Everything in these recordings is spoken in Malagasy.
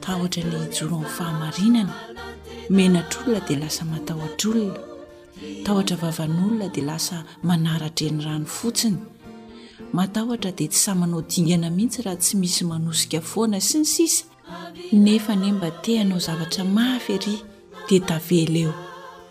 Tahotra ny hijoro amin'ny fahamarinana, menatr'olona dia lasa matahotr'olona, tahotra vavan'olona dia lasa manara-drenirano fotsiny, matahotra dia tsy sahy manao dingana mihitsy raha tsy misy manosika foana sy ny sisa nefa anie mba te hanao zavatra mafy ery dia tavela eo.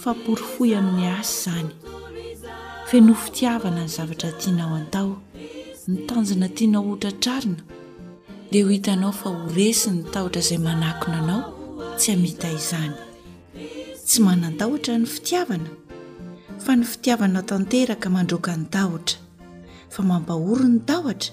fa porofoy amin'ny asa izany. Fenoy fitiavana ny zavatra tianao atao, ny tanjona tianao hotratrarina, dia ho hitanao fa ho resy ny tahotra izay manakona anao tsy hamita izany. Tsy manan-tahotra ny fitiavana, fa ny fitiavana tanteraka mandroaka ny tahotra, fa mampahory ny tahotra,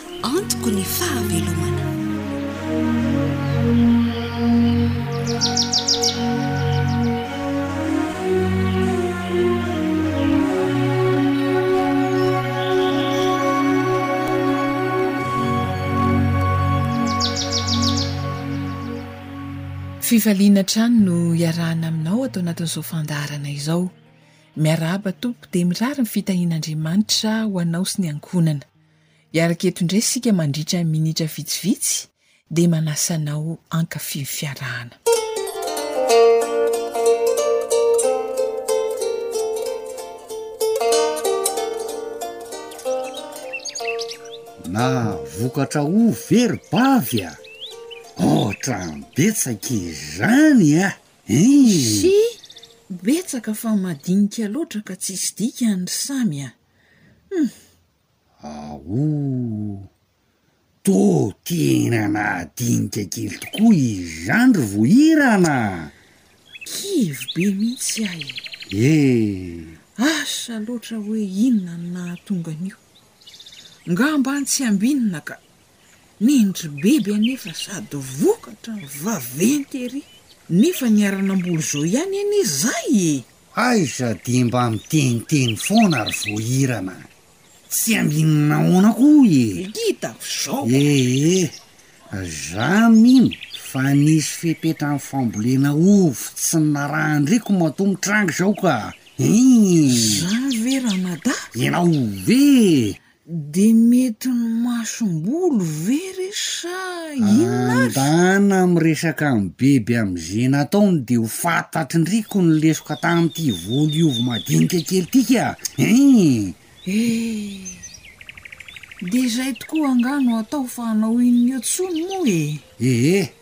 Antoko ny fahavelomana. Fifaliana hatrany no iarahana aminao ato anatin'izao fandaharana izao. Miarahaba tompoko dia mirary ny fitahian'Andriamanitra ho anao sy ny ankohonana. Hiaraka eto indray isika mandritra ny minitra vitsivitsy dia manasa anao hankafy ny fiarahana. Nahavokatra ho very bavy a! Ohatran'ny betsaka izany a! Hi! Betsaka fa madinika loatra ka tsisy dikany ry samy a! Hum! Aouu! Toa tena nahadinika kely tokoa izany ry Vohirana a! Kivy be mihitsy aho e! Eh! Asa loatra hoe inona no nahatonga an'io? Ngah mba tsiambinina ka! Nendry bebe anefa sady vokatra ny vaventy ery. Nefa niara-namboly zao ihany anie zay e! Aiza dia mba miteniteny foana ry voahirana a! Tsy ambinina ahoana koa e! Hita avy zao a! Ee, za mino fa nisy fepetra ny fambolena ovy tsy narahan-driko matoa mitranga izao ka! Ee! Za ve ranadahy? Ianao ve? De mety ny masom-bolo ve re sa inona ary? Andana am resaka am beby am ze nataony de ho fatatry ndry ko ny lesoka tam ty volo hiovy madinika kely ty ka eeh! Eeh! De zay tokoa angaha no atao fa hanao inona eo tsony moa e! Eeh!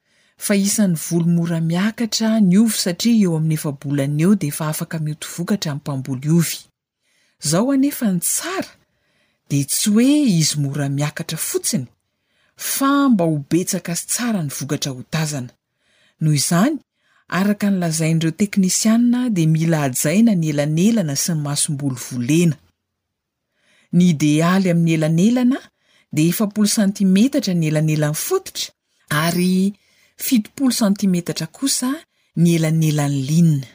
fa isan'ny voly mora miakatra ny ovy satria eo amin'ny efa-bolana eo dia efa afaka mioty vokatra ny mpamboly ovy. Zao anefa ny tsara dia tsy hoe izy mora miakatra fotsiny fa mba ho betsaka sy tsara ny vokatra ho tazana. Noho izany, araka ny lazain'ireo teknisiana dia mila hajaina ny elanelana sy ny masomboly volena. Ny idealy amin'ny elanelana dia efapolo santimetatra ny elanelan'ny fototra ary fitopolo santimetatra kosa ny elanelan'ny lina.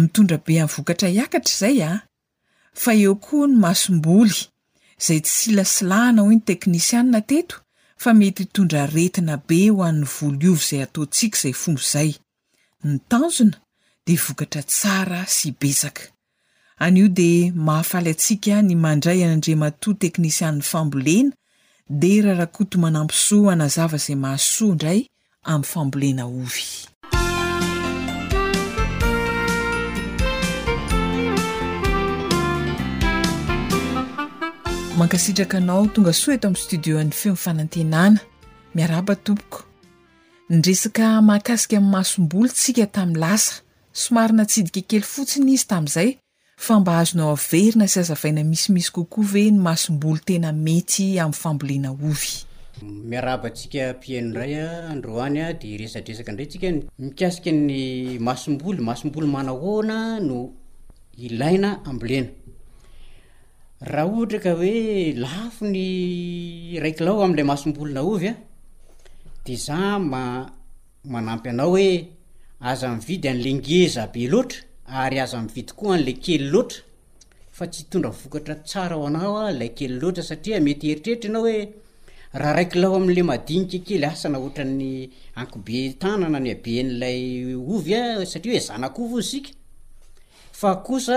Mitondra be amin'ny vokatra hiakatra izay a! Fa eo koa ny masomboly izay tsy silasilahana hoy ny teknisianina teto fa mety hitondra aretina be ho an'ny volo iovo izay ataontsika izay fomba izay. Ny tanjona dia vokatra tsara sy betsaka. Anio dia mahafaly antsika ny mandray an' Andriamatoa Teknisian' ny Fambolena, Dera Rakotomanampisoa hanazava izay mahasoa indray amin'ny fambolena ovy. Mankasitraka anao tonga soa eto amin'ny Studio an'ny Feon'ny Fanantenana. Miarahaba tompoko. Niresaka mahakasika ny masomboly tsika tamin'ny lasa. Somary natsidika kely fotsiny izy tamin'izay, fa mba azonao averina sy azavaina misimisy kokoa ve ny masomboly tena mety amin'ny fambolena ovy? Miarahaba antsika mpihaino indray androany dia hiresadresaka indray tsika mikasika ny masomboly, masomboly manahoana no ilaina ambolena? Raha ohatra ka hoe lafo ny iray kilao amin'ilay masombolina ovy an, dia za ma- manampy anao hoe aza mividy an'ilay ngeza be loatra ary aza mividy koa an'ilay kely loatra fa tsy hitondra vokatra tsara ho anao an ilay kely loatra satria mety hieritreritra ianao hoe raha iray kilao amin'ilay madinika kely asa na ohatran'ny ankibe tanana ny haben'ilay ovy an, satria hoe zanak'ovy hoy isika, fa kosa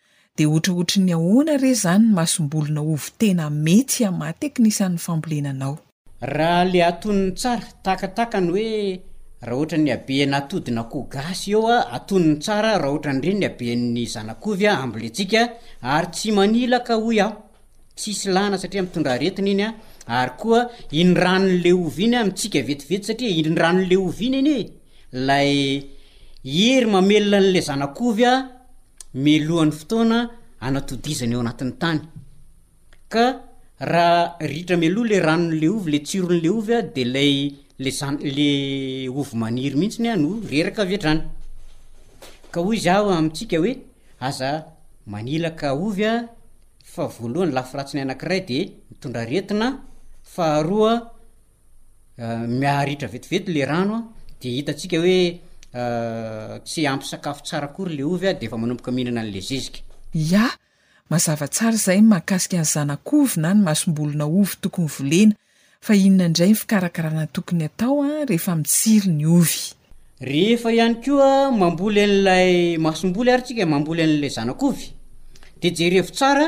Dia otraotry ny ahoana re zany ny masombolona ovy tena mety hamaha teknisa ny fambolena anao. Raha le atonony tsara, taka taka ny hoe raha ohatran'ny habean atodin'akoho gasy eo a, atonony tsara raha ohatran'ny reny ny habean'ny zanak'ovy a, amboletsika ary tsy manilaka hoy aho, tsisy lana satria mitondra aretina iny a, ary koa iny ranon'le ovy iny a mitsika vetivety satria iny ranon'le ovy iny anie lay hery mamelona an'le zanak'ovy a meloha ny fotoana anatodizany ao anatin'ny tany ka raha ritra meloha le ranony le ovy le tsirony le ovy a de lay le zan- le ovy maniry mihitsiny a no reraka avy hatrany ka hoy izy aho amintsika hoe aza manilaka ovy a fa voalohany lafy ratsiny anankiray de mitondra aretina faharoa Miha-ritra vetivety le rano de hitantsika hoe tsy ampy sakafo tsara akory le ovy de efa manomboka mihinana an'le zezika. Ya, mazava tsara izay ny mahakasika ny zanak'ovy na ny masombolona ovy tokony volena, fa inona indray ny fikarakarana tokony atao rehefa mitsiry ny ovy? Rehefa ihany koa mamboly an'ilay masomboly ary tsika mamboly an'ilay zanak'ovy de jerevo tsara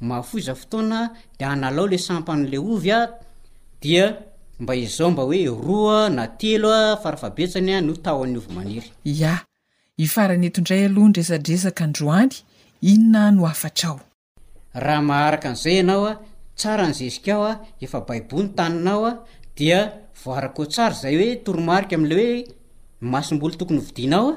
Mahafoiza fotoana de analao le sampany le ovy a, dia mba ezao mba hoe roa na telo a fara fahabetsany a no tahon'ny ovy maniry. Ya, hifarana eto indray aloha ny resadresaka androany, inona no hafatrao? Raha maharaka an'izay ianao a, tsara ny zezikao a, efa baiboho ny taninao a, dia voarakao tsara izay hoe toromarika amin'ilay hoe ny masomboly tokony hovidianao a,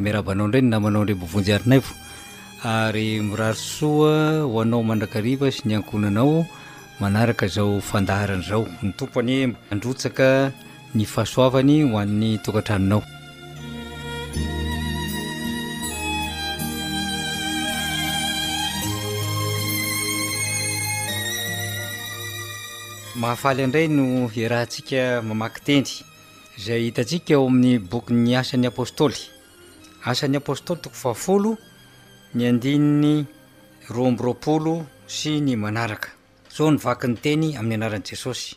Miarahaba anao indray ny namanao indray Bovonjy Arinaivo ary mirary soa ho anao mandrakariva sy ny ankohonanao manaraka izao fandaharana izao. Ny Tompo anie mandrotsaka ny fahasoavany ho an'ny tokantranonao. Mahafaly andray no hiarahantsika mamaky teny izay hitantsika ao amin'ny bokin'ny asan'ny apôstôly. Asan'ny apôstôly toko fahafolo ny andininy roa amby roapolo sy ny manaraka. Zao ny vaky ny teny amin'ny anaran'i Jesôsy.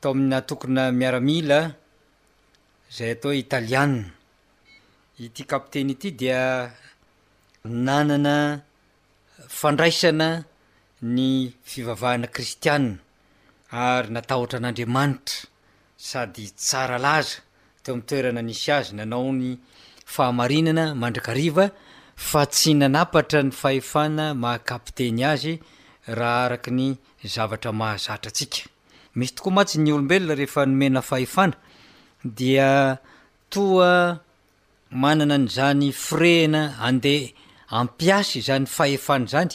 Tao amin'ny antokona miaramila izay atao hoe Italiana. Ity kapiteny ity dia nanana fandraisana ny fivavahana kristiana ary natahotra an'Andriamanitra sady tsara laza teo amin'ny toerana nisy azy. Nanao ny fahamarinana mandrakariva fa tsy nanapatra ny fahefana maha kapiteny azy raha araka ny zavatra mahazatra antsika. Misy tokoa mantsy ny olombelona rehefa nomena fahefana dia toa manana an'izany firehina handeha hampiasa izany fahefana izany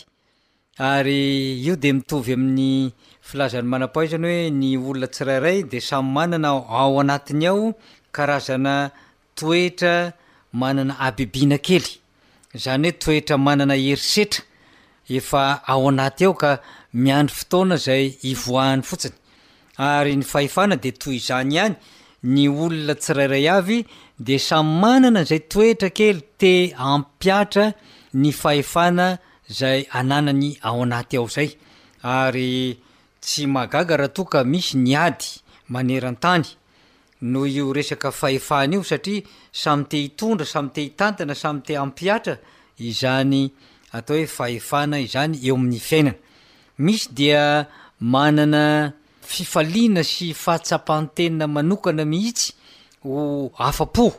ary io dia mitovy amin'ny filazan'ny manam-pahaizana hoe ny olona tsirairay dia samy manana ao anatiny ao karazana toetra manana habibiana kely, izany hoe toetra manana herisetra efa ao anaty ao ka miandry fotoana izay hivoahany fotsiny. Ary ny fahefana dia toy izany ihany, ny olona tsirairay avy dia samy manana izay toetra kely te hampihatra ny fahefana izay ananany ao anaty ao izay. Ary tsy mahagaga raha toa ka misy ny ady maneran-tany, noho io resaka fahefana io satria samy te hitondra, samy te hitantana, samy te hampihatra izany atao hoe fahefana izany eo amin'ny fiainana. Misy dia manana fifaliana sy fahatsapan-tena manokana mihitsy ho afa-po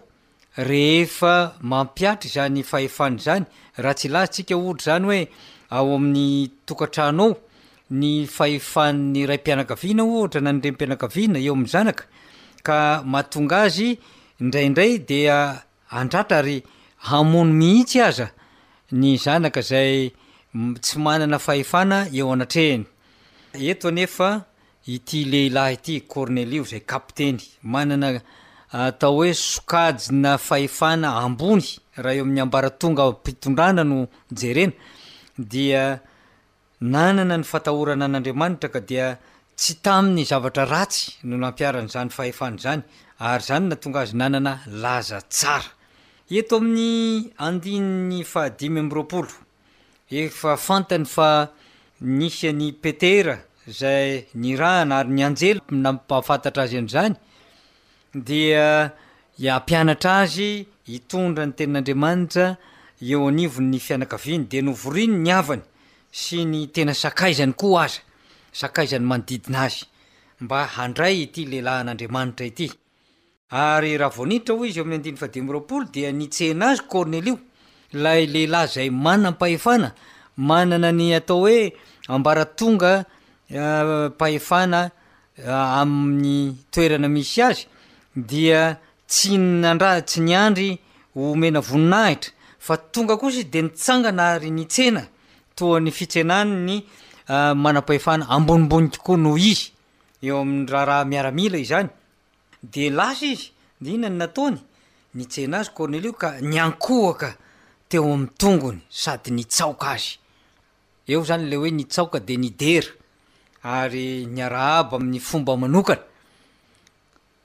Rehefa mampihatra izany fahefana izany, raha tsy hilaza-tsika ohatra izany hoe ao amin'ny tokantrano ao, ny fahefan'ny raim-pianakaviana ohatra na ny renim-pianakaviana eo amin'ny zanaka, ka mahatonga azy indraindray dia handratra ary hamono mihitsy aza ny zanaka izay tsy manana fahefana eo anatrehany. Eto anefa. Ity lehilahy ity, Kornelio, izay kapiteny, manana atao hoe sokajina fahefana ambony raha eo amin'ny ambaratongam-pitondrana no jerena, dia nanana ny fatahorana an'Andriamanitra ka dia tsy tamin'ny zavatra ratsy no nampiharany izany fahefana izany, ary izany nahatonga azy nanana laza tsara. Eto amin'ny andininy fahadimy amby roapolo, Efa fantany fa nisy an'i Petera izay nirahana ary ny anjely nampahafantatra azy an'izany dia hampianatra azy hitondra ny tenin'Andriamanitra eo anivon'ny fianakaviany dia novoriny ny havany sy ny tena sakaizany koa aza, sakaizany manodidina azy mba handray ity lehilahin'Andriamanitra ity. Ary raha vao niditra hoy izy eo amin'ny andininy fahadimy amby roapolo dia nitsena azy i Kornelio, ilay lehilahy izay manam-pahefana, manana ny atao hoe ambaratonga mpahefana amin'ny toerana misy azy, dia tsy nandra, tsy niandry homena voninahitra, fa tonga kosa izy dia nitsangana ary nitsena, toa ny fitsenan'ny manam-pahefana ambonimbony tokoa noho izy. eo amin'ny raharaha miaramila izany, dia lasa izy, dia inona no nataony? Nitsena azy Kornelio ka niankohoka teo amin'ny tongony sady nitsaoka azy. Eo izany ilay hoe nitsaoka dia nidera ary niarahaba amin'ny fomba manokana.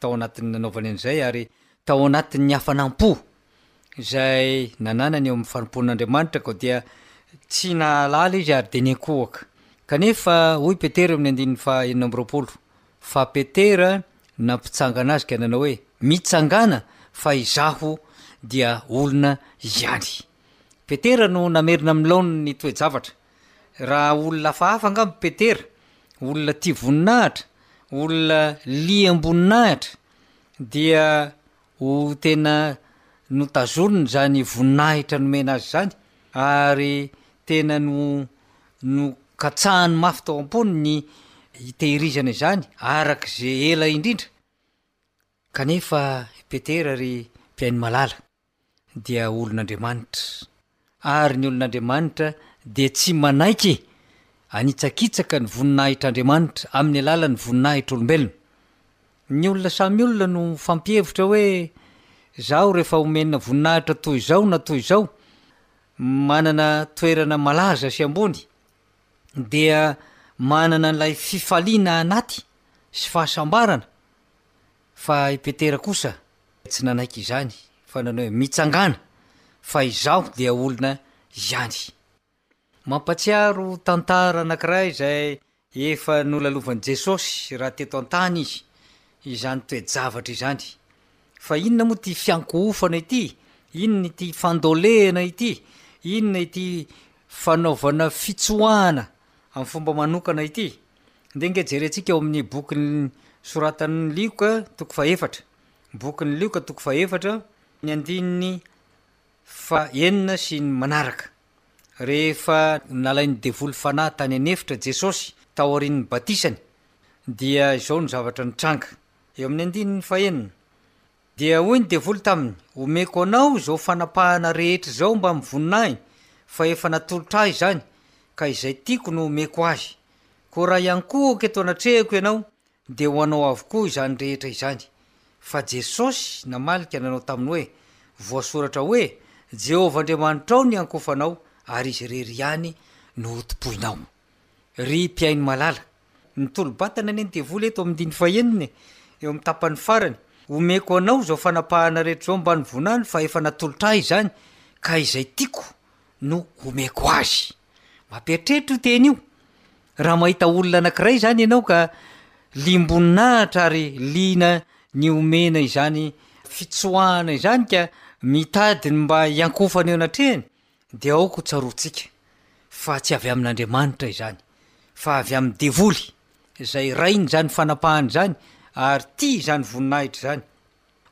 tao anatin'ny nanaovany an'izay ary tao anatin'ny hafanam-po izay nananany eo amin'ny fanompoan'Andriamanitra koa dia tsy nahalala izy ary dia niankohoka. Kanefa hoy Petera eo amin'ny andininy faha enina amby roapolo fa Petera nampitsangana azy ka nanao hoe, Mitsangàna fa izaho dia olona ihany. Petera no namerina amin'ny laoniny ny toe-javatra. Raha olona hafahafa angamba i Petera, olona tia voninahitra, olona liam-boninahitra, dia ho tena notazoniny izany voninahitra nomena azy izany, ary tena no- nokatsahany mafy tao am-pony ny hitehirizana izany araka izay ela indrindra. Kanefa i Petera ry mpihaino malala! dia olon'Andriamanitra, ary ny olon'Andriamanitra dia tsy manaiky hanitsakitsaka ny voninahitr'Andriamanitra amin'ny alalan'ny voninahitr'olombelona. Ny olona samy olona no mifampihevitra hoe izaho rehefa omena voninahitra toy izao na toy izao, manana toerana malaza sy ambony, dia manana an'ilay fifaliana anaty sy fahasambarana, Fa i Petera kosa tsy nanaiky izany, fa nanao hoe, Mitsangàna, fa izaho dia olona ihany. Mampatsiaro tantara anankiray izay efa nolalovan'i Jesosy raha teto an-tany izy, izany toe-javatra izany. Fa inona moa ity fiankohofana ity? Inona ity fandolehana ity? Inona ity fanaovana fitsoahana amin'ny fomba manokana ity? Ndeha nge jerentsika ao amin'ny bokin'ny soratan'ny Lioka toko fahefatra. Bokin'ny Lioka toko fahefatra, ny andininy fahenina sy ny manaraka. Rehefa nalain'ny devoly fanahy tany an'efitra Jesosy taorian'ny batisany dia izao ny zavatra nitranga. Eo amin'ny andininy fahenina, Dia hoy ny devoly taminy, Omeko anao izao fanapahana rehetra izao mba mivonona ahy, fa efa natolotra ahy izany, ka izay tiako no omeko azy. Koa raha hiankohoka eto anatrehako ianao, dia ho anao avokoa izany rehetra izany. Fa Jesosy namaly ka nanao taminy hoe, Voasoratra hoe, Jehovah Andriamanitrao no hiankofanao, ary izy irery ihany no hotompoinao. Ry mpihaino malala, ny tolo-batana anie ny devoly eto amin'ny andininy fahenina e, eo amin'ny tapany farany, Omeko anao izao fanapahana rehetra izao mba nivonany fa efa natolotra ahy izany ka izay tiako no omeko azy. Mampieritreritra io teny io. Raha mahita olona anankiray izany ianao ka liam-boninahitra ary liana ny omena izany fitsoahana izany ka mitady ny mba hiankofana eo anatrehany Dia aoka ho tsaroantsika fa tsy avy amin'Andriamanitra izany, fa avy amin'ny devoly, izay rain'izany fanapahana izany ary tia izany voninahitra izany.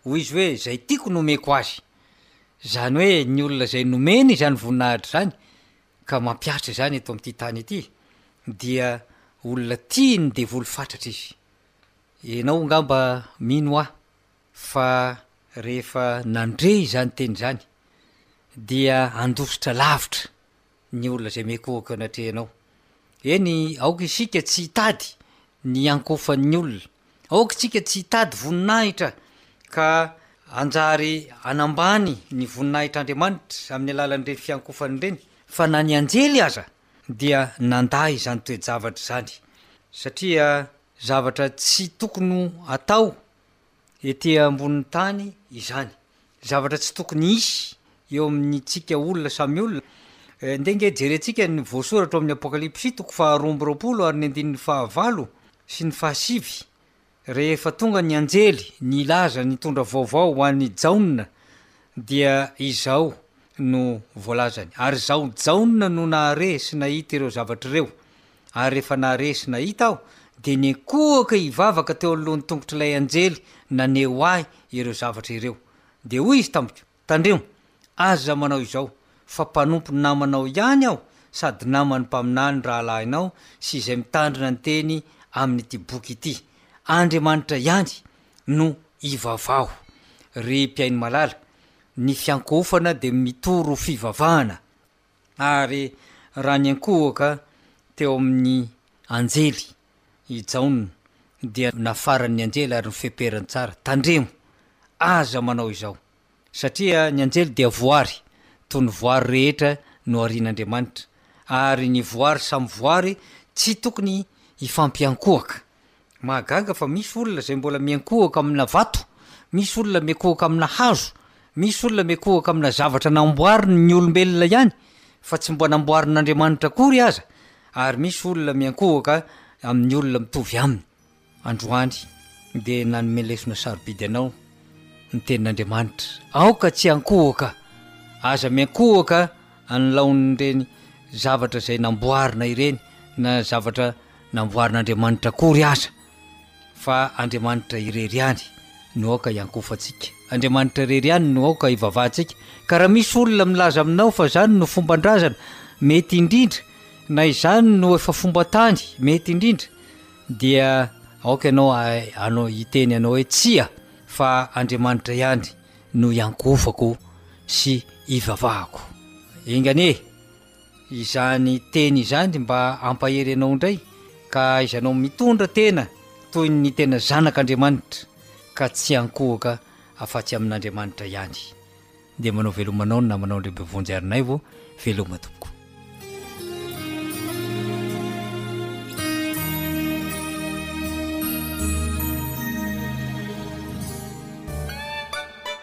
Hoy izy hoe, Izay tiako no omeko azy. Izany hoe ny olona izay nomeny izany voninahitra izany, ka mampiasa izany eto amin'ity tany ity, dia olona tian'ny devoly fatratra izy. Ianao angamba mino ahy. Fa rehefa nandre izany teny izany, dia handositra lavitra ny olona izay miekohoka eo anatrehanao. Eny, aoka isika tsy hitady ny hiankohofan'ny olona. Aoka isika tsy hitady voninahitra ka hanjary hanambany ny voninahitr'Andriamanitra amin'ny alalan'ireny fiankohofany ireny, fa na ny anjely aza dia nandà izany toe-javatra izany, satria Zavatra tsy tokony ho atao ety ambonin'ny tany izany. Zavatra tsy tokony hisy eo amintsika olona samy olona. Ndeha ange jerentsika ny voasoratra ao amin'ny Apokalypsy toko faharoa amby roapolo ary ny andininy fahavalo sy ny fahasivy, Rehefa tonga ny anjely nilaza nitondra vaovao ho an'i Jaona, dia izao no voalazany, Ary izaho Jaona no nahare sy nahita ireo zavatra ireo. ary rehefa nahare sy nahita aho dia nikohaka hivavaka teo anoloan'ny tongotr'ilay anjely naneho ahy ireo zavatra ireo. Dia hoy izy tamiko, Tandremo, aza manao izao, fa mpanompo namanao ihany aho sady naman'ny mpaminany rahalahinao sy izay mitandrina ny teny amin'ity boky ity. Andriamanitra ihany no ivavaho. Ry mpihaino malala, ny fiankohofana dia mitory ho fivavahana. ary raha niankohoka teo amin'ny anjely i Jaona, dia nafarany ny anjely ary nofeperany tsara, Tandremo! Aza manao izao! Satria ny anjely dia voary, toy ny voary rehetra noharian'Andriamanitra, ary ny voary samy voary tsy tokony hifampiankohoka, Mahagaga fa misy olona izay mbola miankohoka amina vato, misy olona miankohoka amina hazo, misy olona miankohoka amina zavatra namboarin ny olombelona ihany fa tsy mba namboarin Andriamanitra akory aza, ary misy olona miankohoka amin ny olona mitovy aminy. Androany dia nanome lesona sarobidy anao ny tenin Andriamanitra, aoka tsy hankohoka, aza miankohoka any laonin ireny zavatra izay namboarina ireny na zavatra namboarin'Andriamanitra akory aza fa Andriamanitra irery ihany no aoka iankofantsika, Andriamanitra irery ihany no aoka ivavahantsika. Ka raha misy olona milaza aminao fa izany no fomban-drazana mety indrindra, na izany no efa fomban-tany mety indrindra, dia aoka ianao ano hiteny anao hoe tsia fa Andriamanitra ihany no iankofako sy ivavahako. Enganie, izany teny izany dia mba hampahery anao indray ka hahaizanao mitondra tena toy ny tena zanak'Andriamanitra ka tsy ankohoka afa-tsy amin'Andriamanitra ihany. Dia manao veloma anao ny namanao indray mba vonjy ary naivo veloma tompoko.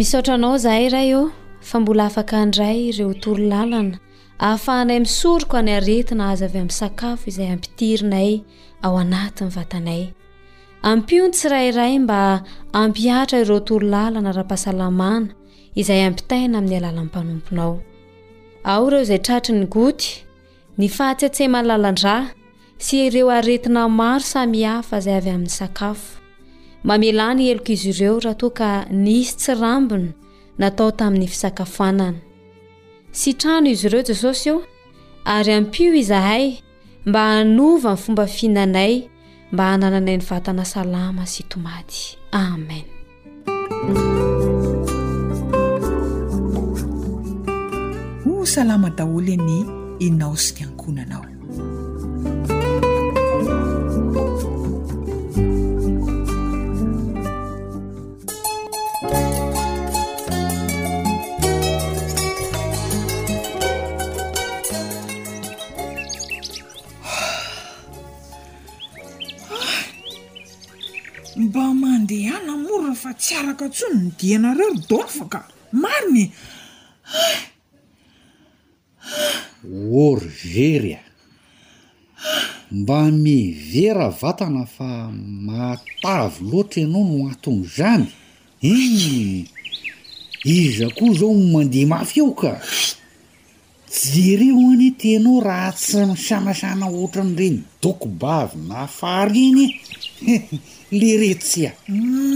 misaotra anao zahay ray ô fa mbola afaka andray ireo toro lalana ahafahanay misoroko any aretina aza avy amin'ny sakafo izay ampitirinay ao anatin'ny vatanay Ampio ny tsirairay mba hampihatra ireo torolalana ara-pahasalamana izay ampitaina amin'ny alalan'ny mpanomponao. Ao ireo izay tratry ny goty, ny fahatsetseman'ny lalandrà sy ireo aretina maro samihafa izay avy amin'ny sakafo. Mamelà ny helok'izy ireo raha toa ka nisy tsy rambony natao tamin'ny fisakafoanana. Sitrano izy ireo, Jesosy ô, ary ampio izahay mba hanova ny fomba fihinanay mba hanananay ny vatana salama sy tomady amen ho salama daholo anie ianao sy ny ankonanao mba mandehana morona fa tsy araka tso ny dianareo ry dôlfa ka marina e Or very a! Mba mihevera vatana fa mahatavy loatra ianao no anton'izany eii! Iza koa zao no mandeha mafy eo ka! Jereo anie tena raha tsy misanasana ohatran'ireny dokobavy na fa reny e! Leretsy a!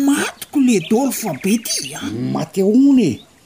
Maty k'le doro fa be ty a! Maty ahoana e!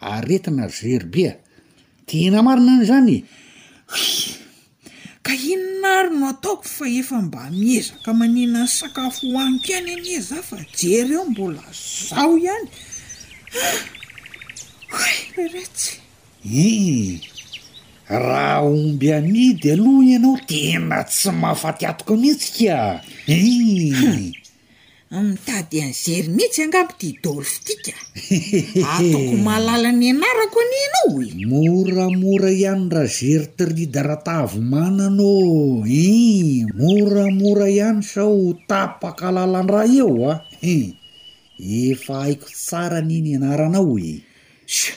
Aretina very be a! Tena marina ny zany e! Hii! Ka inona ary no ataoko fa efa mba miezaka manina ny sakafo hohaniko ihany anie za fa jereo mbola zao ihany ah! Hoy le retsy. Hii! Raha omby amidy aloha ianao tena tsy mahafatiatoka mihitsy ka! Hii! Mitady anjery mihitsy angamba ty Dolf ty ka! Ataoko mahalala ny anarako anie ianao e! Moramora ihany ra Gertrida Ratavomanana ô! Hein! Moramora ihany sao ho tapaka lalandrà eo a! Hein! Efa haiko tsara anie ny anaranao e! Sha!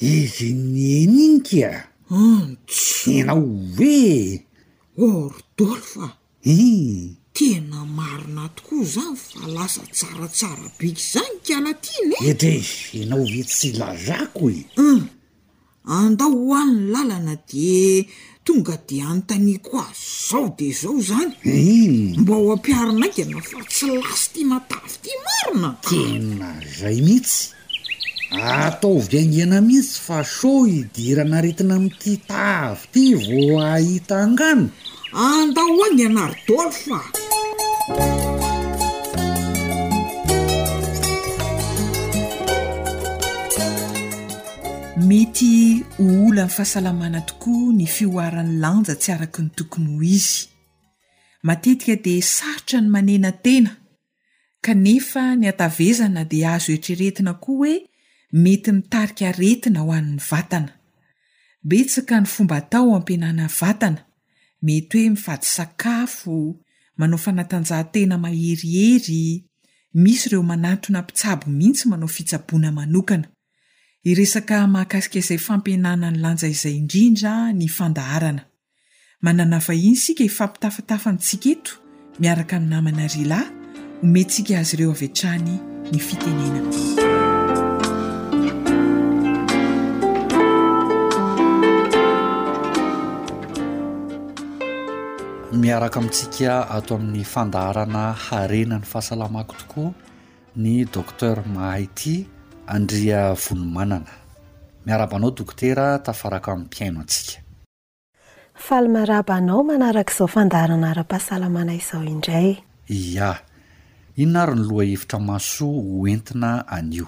Izy niheny iny kia. Antso. Ianao hoe. Ordolphe. Ii. Tena marina tokoa izany fa lasa tsaratsara bika izany ikala ty ne. Edresh, ianao ve tsy lalako e. Ii. Andao ho any ny lalana dia tonga dia anontaniako azy izao dia izao izany. Ii. Mba ho ampiharinaingana fa tsy lasy ty matavy ty marina. Tena izay mihitsy. Ataovy haingana mihitsy fa sao hidirana aretina amin'ity tavy ity vao hahita angano? Andao haingana ry Dolf a! Mety ho olan'ny fahasalamana tokoa ny fihoaran'ny lanja tsy araka ny tokony ho izy. Matetika dia sarotra ny manena tena. Kanefa ny hatavezana dia azo eritreretina koa hoe mety mitarika aretina ho an'ny vatana. Betsaka ny fomba atao hampihenana vatana, mety hoe mifady sakafo, manao fanatanjahantena maherihery, misy ireo manatona mpitsabo mihitsy manao fitsaboana manokana. Hiresaka mahakasika izay fampihenana ny lanja izay indrindra ny fandaharana. Manana vahiny isika hifampitafatafa amintsika eto miaraka amin'ny namana Rila, omentsika azy ireo avy hatrany ny fitenenana. Miaraka amintsika ato amin'ny fandaharana Harena ny fahasalamako tokoa. Ny Docteur mahay tia Andriavonimanana. Miarahaba anao Dokotera tafaraka amin'ny mpihaino antsika. Faly marahaba anao manaraka izao fandaharana ara-pahasalamana izao indray. Ia. Inona ary ny lohahevitra mahasoa ho entina anio?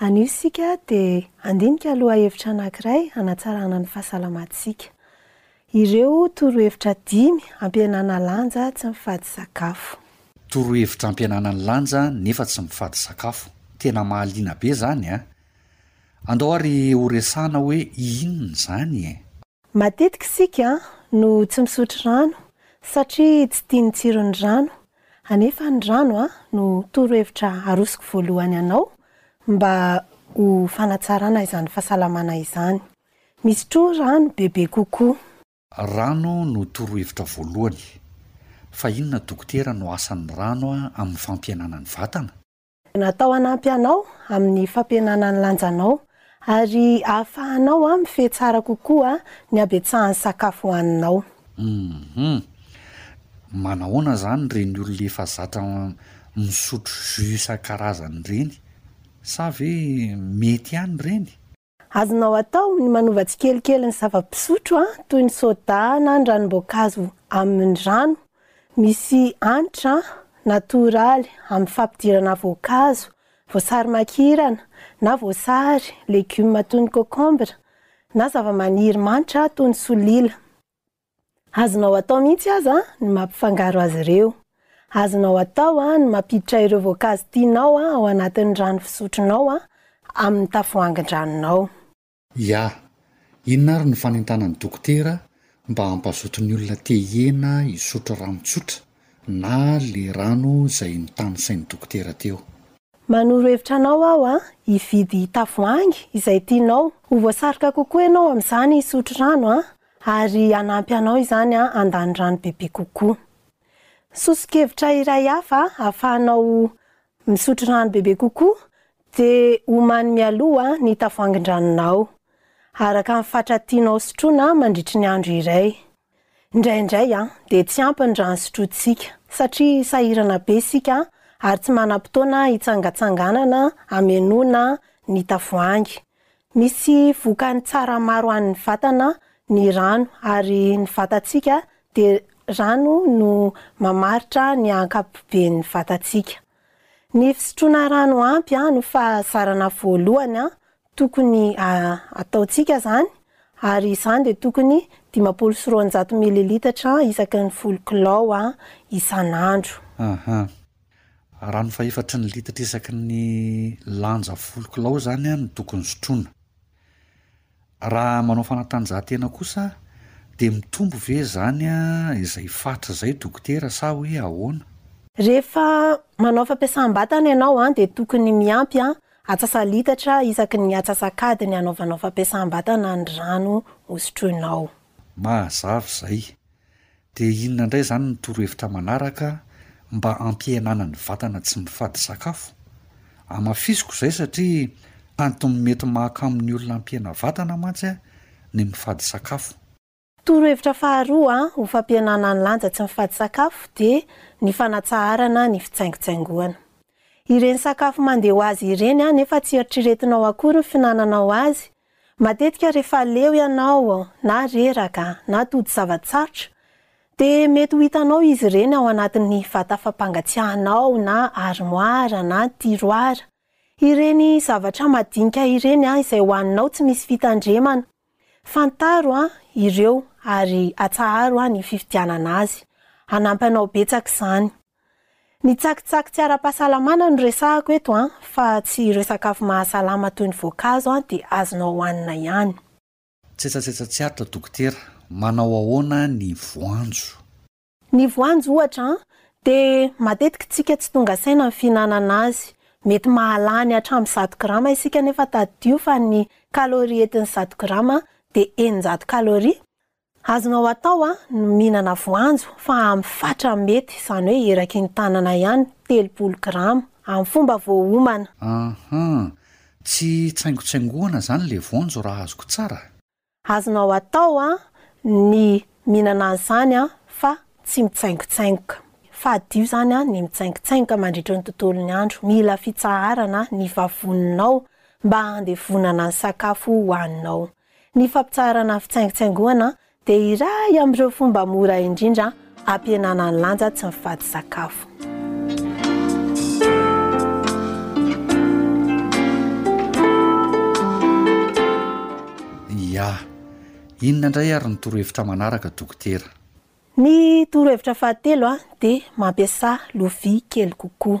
Anio isika dia handinika lohahevitra anankiray hanatsarana ny fahasalamantsika. Ireo torohevitra dimy ampihenana lanja tsy mifady sakafo. Torohevitra ampihenana ny lanja nefa tsy mifady sakafo. Tena mahaliana be izany a! Andao ary ho resahana hoe inona izany e! Matetika isika no tsy misotro rano satria tsy tia ny tsiron'ny rano, anefa ny rano no torohevitra arosoko voalohany anao mba ho fanatsarana izany fahasalamana izany. Misotroa rano bebe kokoa. Rano no torohevitra voalohany. Fa inona dokotera no asan'ny rano amin'ny fampihenana ny vatana? Natao hanampy anao amin'ny fampihenana ny lanjanao ary ahafahanao mifehy tsara kokoa ny habetsahan'ny sakafo hohaninao. Hum. Manahoana izany ireny olona efa zatra misotro jus isan-karazany ireny? Sa ve mety ihany ireny? Azonao atao ny manova tsikelikely ny zava-pisotro toy ny soda na ny ranom-boankazo amin' ny rano misy hanitra natoraly amin' ny fampidirana voankazo, voasary makirana na voasary, legioma toy ny kôkômbra na zava-maniry manitra toy ny solila. Azonao atao mihitsy aza ny mampifangaro azy ireo. Azonao atao ny mampiditra ireo voankazo tianao ao anatin'ny rano fisotronao amin'ny tavoahangin-dranonao. Ia. Inona ary no fanentanan'ny dokotera mba hampazoto ny olona te hiena hisotro rano tsotra na le rano izay notanisain'ny dokotera teo? Manoro hevitra anao aho hividy tavoahangy izay tianao. Ho voasaroka kokoa ianao amin'izany hisotro rano ary hanampy anao izany handany rano bebe kokoa. Soso-kevitra iray hafa ahafahanao misotro rano bebe kokoa dia omany mialoha ny tavoangin-dranonao, araka ny fatra tianao sotroina mandritry ny andro iray. Indraindray dia tsy ampy ny rano sotrointsika, satria sahirana be isika ary tsy manam-potoana hitsangatsanganana hamenoana ny tavoahangy. Misy vokany tsara maro an'ny vatana ny rano ary ny vatantsika dia rano no mamaritra ny ankapoben'ny vatantsika. Ny fisotroana rano ampy no fahazarana voalohany tokony ataontsika izany ary izany dia tokony dimampolo sy roanjato mililitatra isaky ny folo kilao isan'andro. Rano fahefatry ny litatra isaky ny lanja folo kilao izany no tokony sotroina. Raha manao fanatanjahantena kosa dia mitombo ve izany izay fatra izay dokotera sa hoe ahoana? Rehefa manao fampiasam-batana ianao dia tokony miampy atsasa-litatra isaky ny atsasak'adiny anaovanao fampiasam-batana ny rano hosotroinao. Mazava izay. Dia inona indray izany ny torohevitra manaraka mba hampihenana ny vatana tsy mifady sakafo? Hamafisiko izay satria antony mety mahakamo ny olona hampihena vatana mantsy ny mifady sakafo. Torohevitra faharoa ho fampihenana ny lanja tsy mifady sakafo dia ny fanatsaharana ny fitsaingontsaingohana. Ireny sakafo mandeha ho azy ireny nefa tsy eritreretinao akory ny fihinananao azy Matetika rehefa leo ianao na reraka na todi-zava-tsarotra dia mety ho hitanao izy ireny ao anatin'ny vata fampangatsiahanao na arimoara na tiroara. Ireny zavatra madinika ireny izay hohaninao tsy misy fitandremana, fantaro ireo ary atsaharo ny fifidianana azy. Hanampy anao betsaka izany. Ny tsakitsaky tsy ara-pahasalamana no resahako eto an, fa tsy ireo sakafo mahasalama toy ny voankazo an dia azonao hohanina ihany. Tsetsatsetsa tsy atra dokotera, manao ahoana ny voanjo? Ny voanjo ohatra an, dia matetiky tsika tsy tonga saina ny fihinanana azy, mety mahalany hatramin'ny zato grama isika nefa tadidio fa ny calorie entin'ny zato grama dia eninjato calorie, Azonao atao a ny mihinana voanjo fa amin'ny fatra mety izany hoe eraky ny tanana ihany, telopolo grama, amin'ny fomba voaomana. Aha, tsy tsaingotsaingohana izany ilay voanjo raha azoko tsara? Azonao atao a ny mihinana an'izany a fa tsy mitsaingotsaingoka. Fadio izany a ny mitsaingotsaingoka mandritry ny tontolon'ny andro. Mila fitsaharana ny vavoninao mba handevonana ny sakafo hohaninao. Ny fampitsaharana fitsaingotsaingohana dia iray amin'ireo fomba mora indrindra hampihenana ny lanja tsy mifady sakafo. Ia. Inona indray ary ny torohevitra manaraka, Dokotera? Ny torohevitra fahatelo dia mampiasà lovia kely kokoa.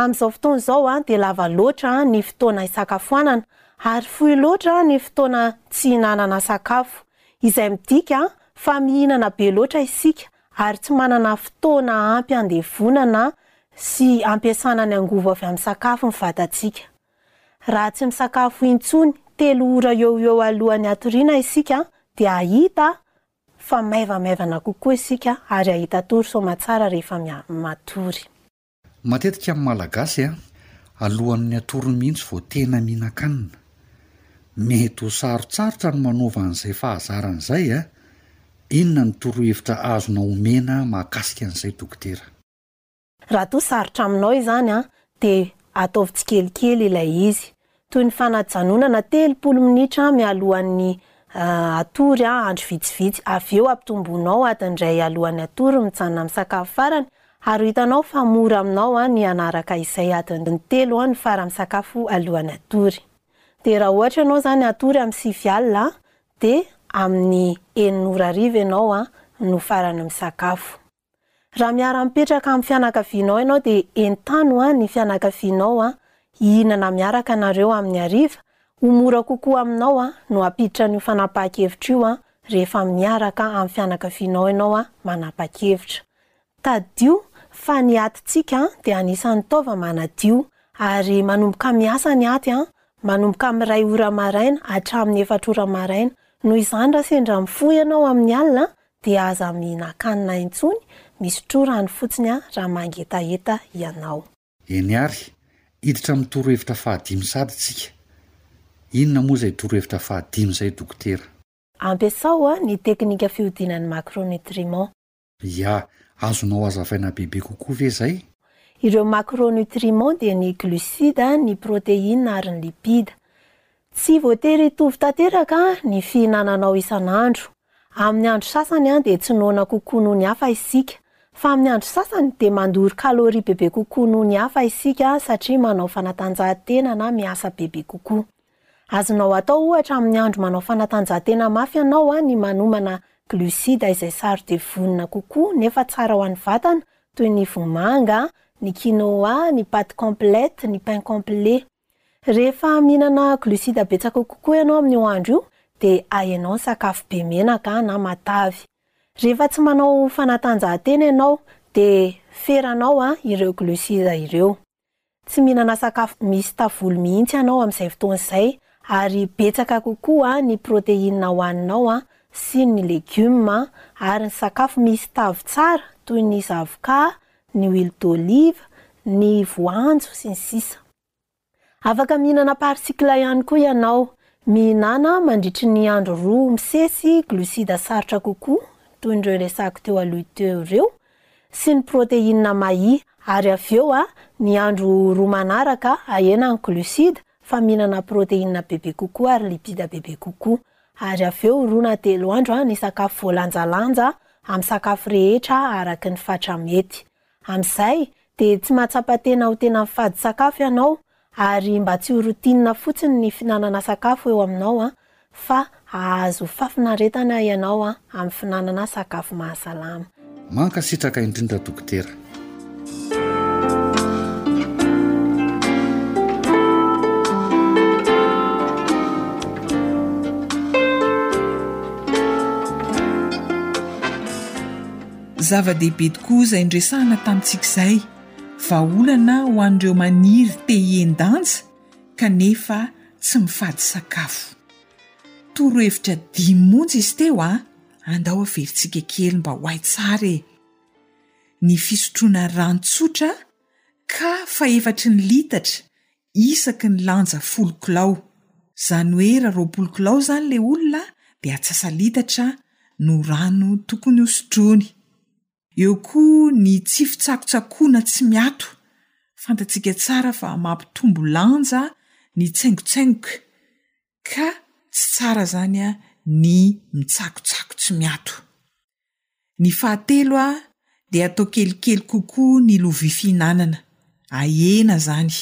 Amin'izao fotoana izao dia lava loatra ny fotoana hisakafoanana ary fohy loatra ny fotoana tsy hihinanana sakafo, izay midika fa mihinana be loatra isika ary tsy manana fotoana ampy handevonana sy hampiasana ny angovo avy amin'ny sakafo ny vatantsika. Raha tsy misakafo intsony telo ora eo ho eo alohan'ny hatoriana isika dia hahita fa maivamaivana kokoa isika ary hahita tory soamatsara rehefa matory. Matetika amin'ny Malagasy a, alohan'ny hatory mihitsy vao tena mihinan-kanina. Mety ho sarotsarotra ny manova an'izay fahazarana izay a! Inona ny torohevitra azonao omena mahakasika an'izay dokotera? Raha toa sarotra aminao izany a, dia ataovy tsikelikely ilay izy. toy ny fanajanonana telopolo minitra mialohan'ny hatory andro vitsivitsy, avy eo ampitomboinao adiny iray alohan'ny hatory mijanona misakafo farany, ary ho hitanao fa mora aminao ny hanaraka izay adiny telo ny fara-misakafo alohan'ny hatory. Dia raha ohatra ianao izany hatory amin'ny sivy alina dia amin'ny enina ora hariva ianao no farany misakafo. Raha miara-mipetraka amin'ny fianakavianao ianao dia entano ny fianakavianao hihinana miaraka nareo amin'ny hariva, ho mora kokoa aminao no hampiditra an'io fanapahan-kevitra io rehefa miaraka amin'ny fianakavianao ianao manapa-kevitra. Tadidio fa ny atintsika dia anisan'ny taova manadio ary manomboka miasa ny aty manomboka amin'ny iray ora maraina hatramin'ny efatra ora maraina. Noho izany raha sendra mifoha ianao amin'ny alina Dia aza mihinan-kanina intsony, misotroa rano fotsiny an, raha mangetaheta ianao. Eny ary, hiditra amin'ny torohevitra fahadimy sady tsika. Inona moa izay torohevitra fahadimy izay dokotera? Ampiasao ny teknika fihodina ny macronutriments. Ya, azonao hazavaina bebe kokoa ve izay? Ireo macronutriments dia ny glucides, ny protéines ary ny lipides. Tsy voatery hitovy tanteraka ny fihinananao isan'andro. Amin'ny andro sasany dia tsy noana kokoa noho ny hafa isika. Fa amin'ny andro sasany dia mandoro calories bebe kokoa noho ny hafa isika satria manao fanatanjahantena na miasa bebe kokoa. Azonao atao ohatra amin'ny andro manao fanatanjahantena mafy ianao ny manomana glucides izay sarode vonona kokoa nefa tsara ho an'ny vatana toy ny vomanga, ny quinoa, ny pâtes complètes, ny pain complet. Rehefa mihinana glucides betsaka kokoa ianao amin'io andro io dia ahenao ny sakafo be menaka na matavy. Rehefa tsy manao fanatanjahantena ianao dia feranao ireo glucides ireo. Tsy mihinana sakafo misy tavolo mihitsy ianao amin'izay fotoana izay ary betsaka kokoa ny protéines hohaninao sy ny legioma ary ny sakafo misy tavy tsara toy ny zavoka ny huile d'olive, ny voanjo, sy ny sisa Afaka mihinana par cycle ihany koa ianao. Mihinana mandritry ny andro roa misesy glucides sarotra kokoa, toy ny ireo resako teo aloha teo ireo, sy ny protéines mahi, ary avy eo ny andro roa manaraka ahena ny glucides fa mihinana protéines bebe kokoa ary lipides bebe kokoa. ary avy eo roa na telo andro ny sakafo voalanjalanja amin'ny sakafo rehetra araka ny fatra mety. Amin'izay dia tsy mahatsapa tena ho tena mifady sakafo ianao ary mba tsy ho routine fotsiny ny fihinanana sakafo eo aminao fa hahazo fafinaretana ianao amin'ny fihinanana sakafo mahasalama. Mankasitraka indrindra dokotera. Zava-dehibe tokoa izay niresahana tamintsika izay, vahaolana ho an'ireo maniry te hihen-danja kanefa tsy mifady sakafo. Torohevitra dimy monja izy teo an! Andao averintsika kely mba ho hay tsara e! Ny fisotroana rano tsotra ka fahefatry ny litatra isaky ny lanja folo kilao. Izany hoe raha roapolo kilao izany ilay olona dia antsasa-litatra no rano tokony hosotroiny. Eo koa ny tsy fitsakotsakoana tsy miato, fantatsika tsara fa mampitombo lanja ny tsaingotsaingoka ka tsy tsara izany ny mitsakotsako tsy miato. Ny fahatelo dia atao kelikely kokoa ny lovia fihinanana, ahena izany,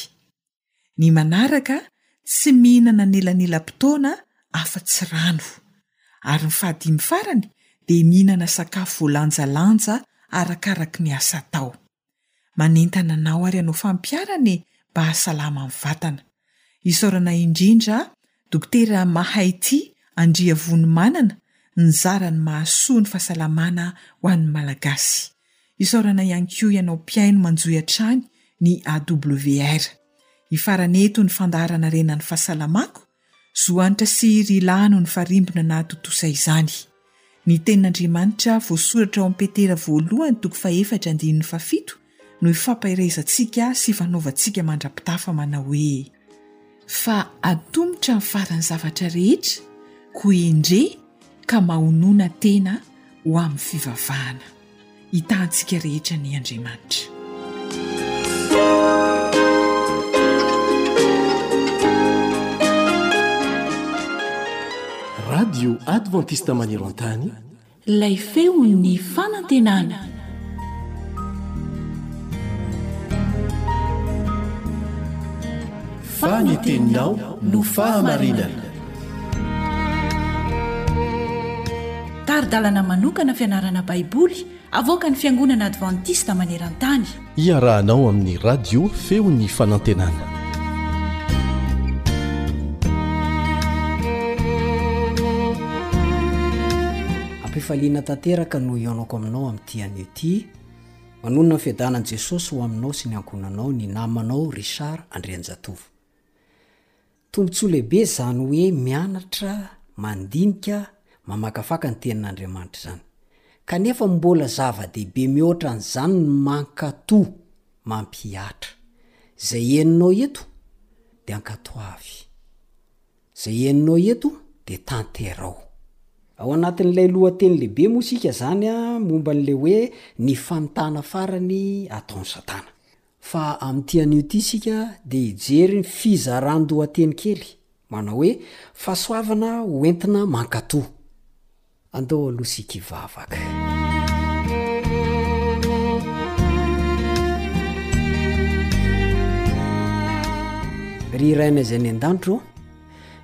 Ny manaraka, tsy mihinana anelanelam-potoana afa-tsy rano. Ary ny fahadimy farany dia mihinana sakafo voalanjalanja arakaraky ny asa atao. Manentana anao ary hanao fampiharana e mba hahasalama ny vatana. Isaorana indrindra Dokotera mahay tia Andriavonimanana nizara ny mahasoa ny fahasalamana ho an'ny Malagasy. Isaorana ihany koa ianao mpihaino manjohy hatrany ny AWR. Hifarana eto ny fandaharanarena ny fahasalamako, Zohanitra sy Ry Lano nifarimbona nahatontosa izany. Ny Tenin'Andriamanitra voasoratra ao amin'ny Petera voalohany toko fahefatra andininy fahafito no ifampaherezantsika sy ifanaovantsika mandra-pitafa manao hoe, Fa atomotra ny faran'ny zavatra rehetra, koa endrey ka mahonona tena ho amin'ny fivavahana. hitahantsika rehetra ny Andriamanitra. Radio Adventiste Maneran-tany, lay feon'ny fanantenana. Fa ny teninao no fahamarinana. Tari-dalana manokana fianarana Baiboly avoakan'ny Fiangonana Advantista maneran-tany. Iarahanao amin'ny Radio Feon'ny Fanantenana. Ampifaliana tanteraka no hihaonako aminao amin'ity anio ity. Manonona ny fiadanan'i Jesosy ho aminao sy ny ankohonanao ny namanao Richard Andrianjatovo. Tombontsoa lehibe izany hoe mianatra, mandinika, mamakafaka ny Tenin'Andriamanitra izany. Kanefa mbola zava-dehibe mihoatra an'izany ny mankatò, mampihatra. Izay henonao eto, dia ankatoavy. Izay henonao eto, dia tanterao. Ao anatin'ilay lohateny lehibe moa isika izany momba an'ilay hoe ny fanontana farany ataon'i Satana. Fa amin'ity anio ity isika dia hijery ny fizaran-dohateny kely manao hoe Fahasoavana ho entina mankatò. Andao aloha isika hivavaka. Ry Rainay izay any an-danitro ô,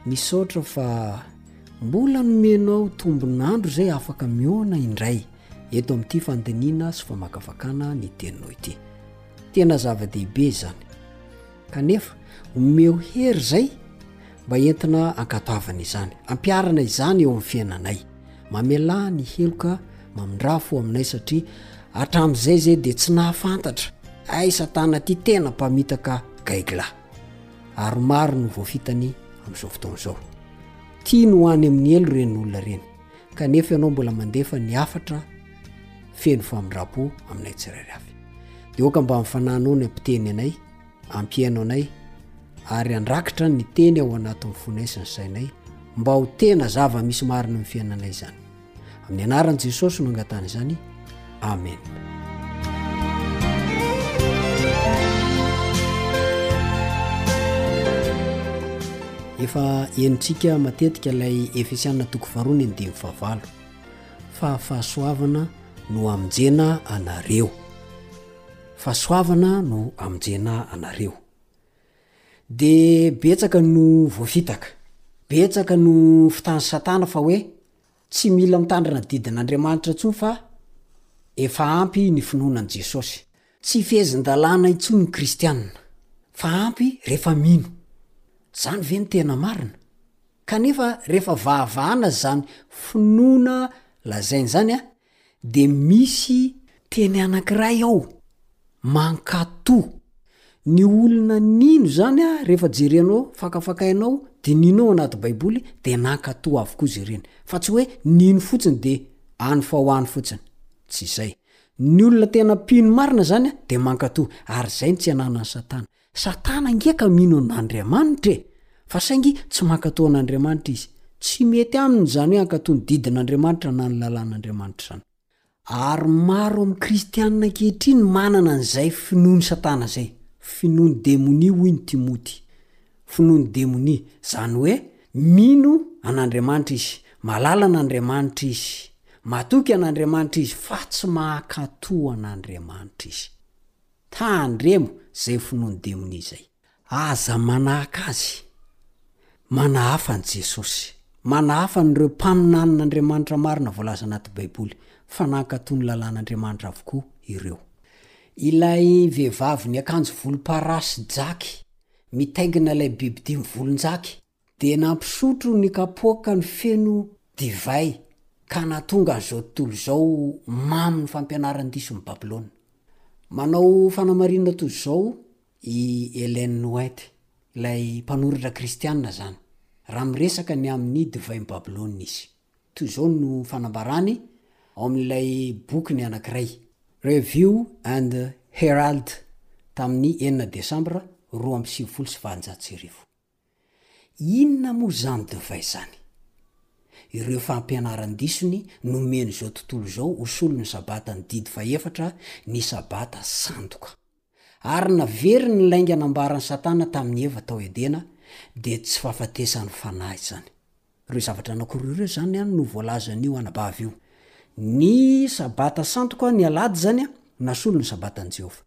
misaotra fa mbola nomenao tombon'andro izay afaka mihaona indray. eto amin'ity fandinihana sy famakafakana ny teninao ity. Tena zava-dehibe izany. Kanefa, omeo hery izay mba entina ankatoavana izany. Ampiharana izany eo amin'ny fiainanay. Mamelà ny heloka mamindrà fo aminay satria hatramin'izay izay dia tsy nahafantatra. Hay Satana ity tena mpamitaka gaigla. Ary maro no voafitany amin'izao fotoana izao. Tiany ho any amin'ny helo ireny olona ireny. kanefa ianao mbola mandefa ny hafatra feno famindram-po aminay tsirairy avy dia oka mba mifananao ny ampiteny anay ampihaino anay ary andrakitra ny teny ao anatin'ny fonay sy ny sainay mba ho tena zava-misy marina ny fiainanay izany amin'ny anaran'i jesosy no angatana izany Amena. Efa henontsika matetika ilay Efesiana toko faharoany ny dimy fahavalo fa fahasoavana no amonjena anareo fahasoavana no amonjena anareo de betsaka no voafitaka betsaka no fitany satana fa hoe Tsy mila mitandrina didin'Andriamanitra intsony fa efa ampy ny finoana an'i Jesosy. Tsy fehezin-dalàna intsony ny kristianina, fa ampy rehefa mino. Izany ve no tena marina? Kanefa rehefa vahavahana izany finoana lazaina izany, dia misy teny anankiray ao mankato ny olona nino izany a rehefa jerenao fakafakainao dinino ao anaty baiboly dia nankato avokoa izy ireny fa tsy hoe nino fotsiny dia any fa ho any fotsiny tsy izay ny olona tena mpino marina izany dia mankato ary izay ny tsy ananan'i satana Satana ange ka mino an'Andriamanitra e! Fa saingy tsy mankatò an'Andriamanitra izy. Tsy mety aminy izany hoe hankatò ny didin'Andriamanitra na ny lalàn'Andriamanitra izany. Ary maro amin'ny kristiana ankehitriny manana an'izay finoan'i Satana izay. Finoan'ny demonia hoy ny Timoty. Finoan'ny demonia. Izany hoe, mino an'Andriamanitra izy, mahalala an'Andriamanitra izy, matoky an'Andriamanitra izy fa tsy mankatò an'Andriamanitra izy. Tandremo izay finoan'ny demonia izay. Aza manahaka azy. Manahafa an'i Jesosy. Manahafa an'ireo mpaminanin'Andriamanitra marina voalaza anaty Baiboly fa nankatò ny lalàn'Andriamanitra avokoa ireo. Ilay vehivavy niakanjo volomparasy jaky mitaingina ilay bibi-dia mivolonjaky, Dia nampisotro ny kapoakany feno divay, ka nahatonga an'izao tontolo izao mamo ny fampianaran-dison'i Babylona. Manao fanamarinana toy izao i Ellen White, ilay mpanoratra kristiana izany, raha miresaka ny amin'ny divain'i Babylona izy. Toy izao no fanambarany ao amin'ilay bokiny anankiray, Review and Herald, tamin'ny enina Desambra roa amby sivifolo sy valonjato sy arivo. Inona moa izany divay izany? Ireo fampianaran-disony nomeny izao tontolo izao ho solon'ny Sabatan'ny didy fahefatra ny Sabata sandoka. Ary naveriny ny lainga nambaran'i Satana tamin'i Eva tao Edena, dia tsy fahafatesan'ny fanahy izany. Ireo zavatra anankiroa ireo izany an no voalazan'io anabavy io. Ny Sabata santoko an, ny Alahady izany an, nasolo ny Sabatan'i Jehovah.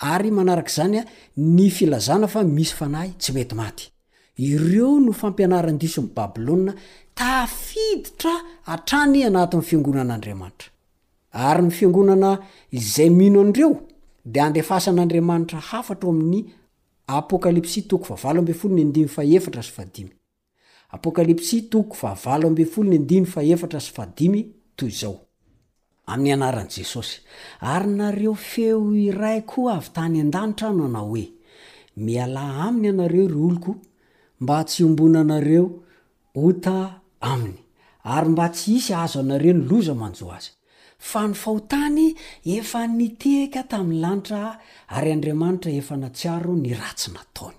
Ary manaraka izany an, ny filazana fa misy fanahy tsy mety maty. Ireo no fampianaran-dison'i Babylona tafiditra hatrany anatin'ny fiangonan'Andriamanitra. Ary ny fiangonana izay mino an'ireo dia andefasan'Andriamanitra hafatra ao amin'ny Apokalypsy toko fahavalo ambin'ny folo ny andininy fahefatra sy fahadimy. Apokalypsy toko fahavalo ambin'ny folo ny andiny fahefatra sy fahadimy toy izao. Amin'ny anaran'i Jesosy. Ary nareo feo iray koa avy tany an-danitra nanao hoe, Mialà aminy ianareo ry oloko, mba tsy hiombonanareo ota aminy, ary mba tsy hisy hahazo anareo ny loza manjo azy. Fa ny fahotany efa nitehaka tamin'ny lanitra ary Andriamanitra efa natsiaro ny ratsy nataony.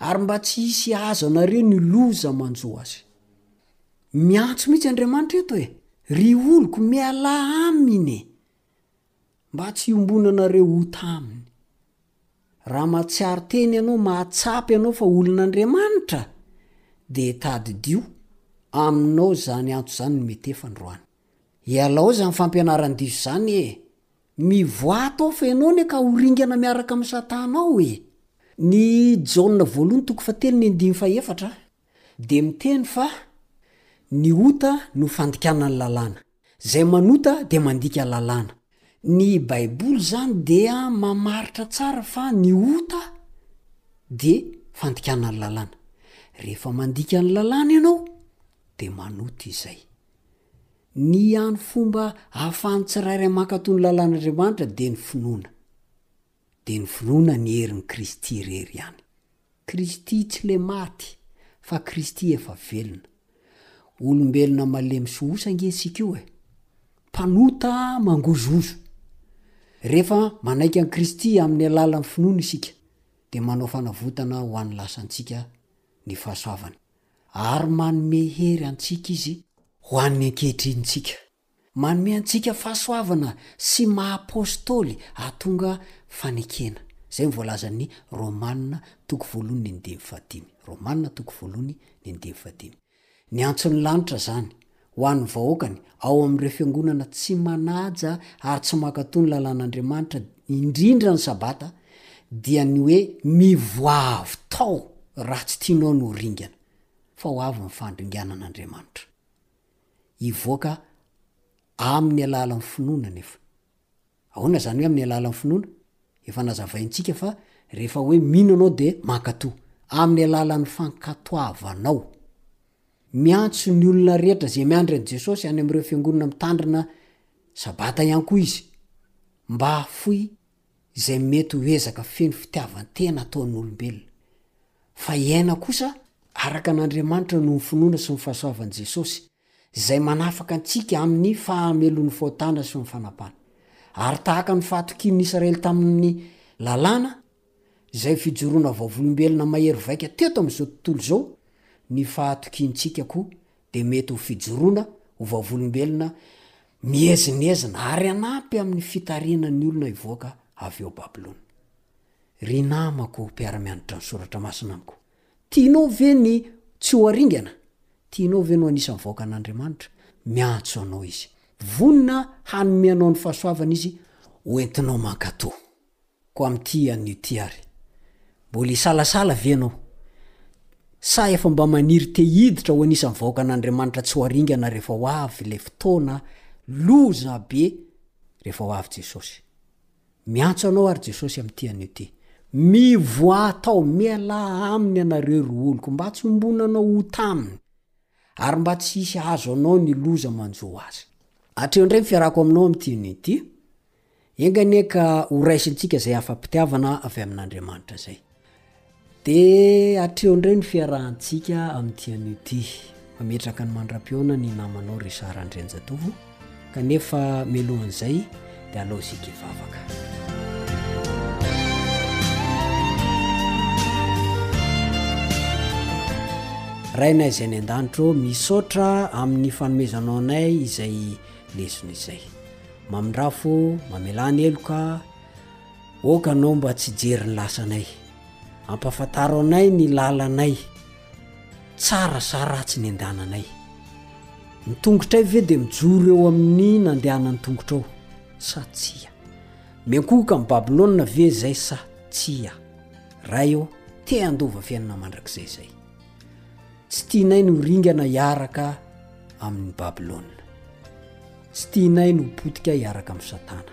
Ary mba tsy hisy hahazo anareo ny loza manjo azy. Miantso mihitsy Andriamanitra eto e! Ry oloko, mialà aminy e! Mba tsy hiombonanareo ota aminy. Raha mahatsiaro tena ianao, mahatsapa ianao fa olon'Andriamanitra, dia tadidio, aminao izany antso izany no mietefany roany. Ialao izany fampianaran-diso izany e! Mivoaha tao f'enao ne ka ho ringana miaraka amin'ny satana ao e! Ny Jaona voalohany toko fahatelo ny andininy fahefatra dia miteny fa ny ota no fandikana ny lalàna. Izay manota dia mandika lalàna. Ny baiboly izany dia mamaritra tsara fa ny ota dia fandikana ny lalàna. Rehefa mandika ny lalàna ianao dia manota izay. Ny ihany fomba ahafahan'ny tsirairay mankato ny lalan'Andriamanitra dia ny finoana. Dia ny finoana ny herin'i Kristy irery ihany. Kristy tsy le maty fa Kristy efa velona. Olombelona malemy sy osa ange isika io e! Mpanota mangozohozo. Rehefa manaiky an'i Kristy amin'ny alalan'ny finoana isika dia manao fanavotana ho an'ny lasantsika ny fahasoavany. ary manome hery antsika izy ho an'ny ankehitrintsika. Manome antsika fahasoavana sy maha apostoly hahatonga fanekena. Izay no voalazan'ny Romana toko voalohony ny andininy fahadimy. Romana toko voalohony ny andininy fahadimy. Ny antson'ny lanitra izany ho an'ny vahoakany ao amin'ireo fiangonana tsy manaja ary tsy mankatò ny lalàn'Andriamanitra, indrindra ny Sabata, dia ny hoe mivoaha avy tao raha tsy tianao ny ho ringana, fa ho avy ny fandringanan'Andriamanitra. Hivoaka amin'ny alalan'ny finoana anefa Ahoana izany hoe amin'ny alalan'ny finoana? Efa nazavaintsika fa rehefa hoe mino ianao dia mankatò. Amin'ny alalan'ny fankatoavanao. Miantso ny olona rehetra izay miandry an'i Jesosy any amin'ireo fiangonana mitandrina Sabata ihany koa izy mba hahafoy izay mety ho ezaka feno fitiavan-tena ataon'olombelona. Fa hiaina kosa araka an'Andriamanitra noho ny finoana sy ny fahasoavan'i Jesosy. izay manafaka antsika amin'ny fahameloan'ny fahotana sy ny fanapana. Ary tahaka ny fahatokian'ny Israely tamin'ny Lalàna, izay fijoroana vavolombelona mahery vaika teto amin'izao tontolo izao, ny fahatokiantsika koa dia mety ho fijoroana ho vavolombelona miezinezina ary hanampy amin'ny fitarihana ny olona hivoaka avy ao Babylona. Ry namako mpiara-mianatra ny soratra masina amiko, Tianao ve ny tsy ho haringana? Tianao ve ny ho anisan'ny vahoakan'Andriamanitra? Miantso anao Izy. Vonona hanome anao ny fahasoavany Izy, hoentinao mankatò. Koa amin'ity anio ity àry, mbola hisalasala ve ianao? Sa efa mba maniry te hiditra ho anisan'ny vahoakan'Andriamanitra tsy ho haringana rehefa ho avy ilay fotoana loza be, rehefa ho avy Jesosy? Miantso anao ary Jesosy amin'ity anio ity. Mivoaha tao, mialà aminy ianareo ry oloko, mba tsy hombonanao ho taminy, ary mba tsy hisy hahazo anao ny loza manjo azy. Hatreo indray ny fiarahako aminao amin'ity anio ity. Enga anie ka horaisintsika izay hafa-pitiavana avy amin'Andriamanitra izay. Dia hatreo indray ny fiarahantsika amin'ity anio ity. Mametraka ny mandra-pihaona ny namanao Richard Andrianjatovo, kanefa mialohan'izay dia alaozika hivavaka. Rainay izay any an-danitra ô, misaotra amin'ny fanomezanao anay izay lesona izay. Mamindrafo, mamelà ny heloka. Oka anao mba tsy hijery ny lasanay. Ampafantaro anay ny lalanay, tsara sa ratsy ny andehananay. Ny tongotray ve dia mijoro eo amin'ny nandehanan'ny tongotrao sa tsia? Miankohoka amin'i Babylona ve izay sa tsia? Ray ô, te handova fiainana mandrakizay izay. Tsy tianay ny ho ringana hiaraka amin'i Babylona. Tsy tianay ny ho potika hiaraka amin'i Satana.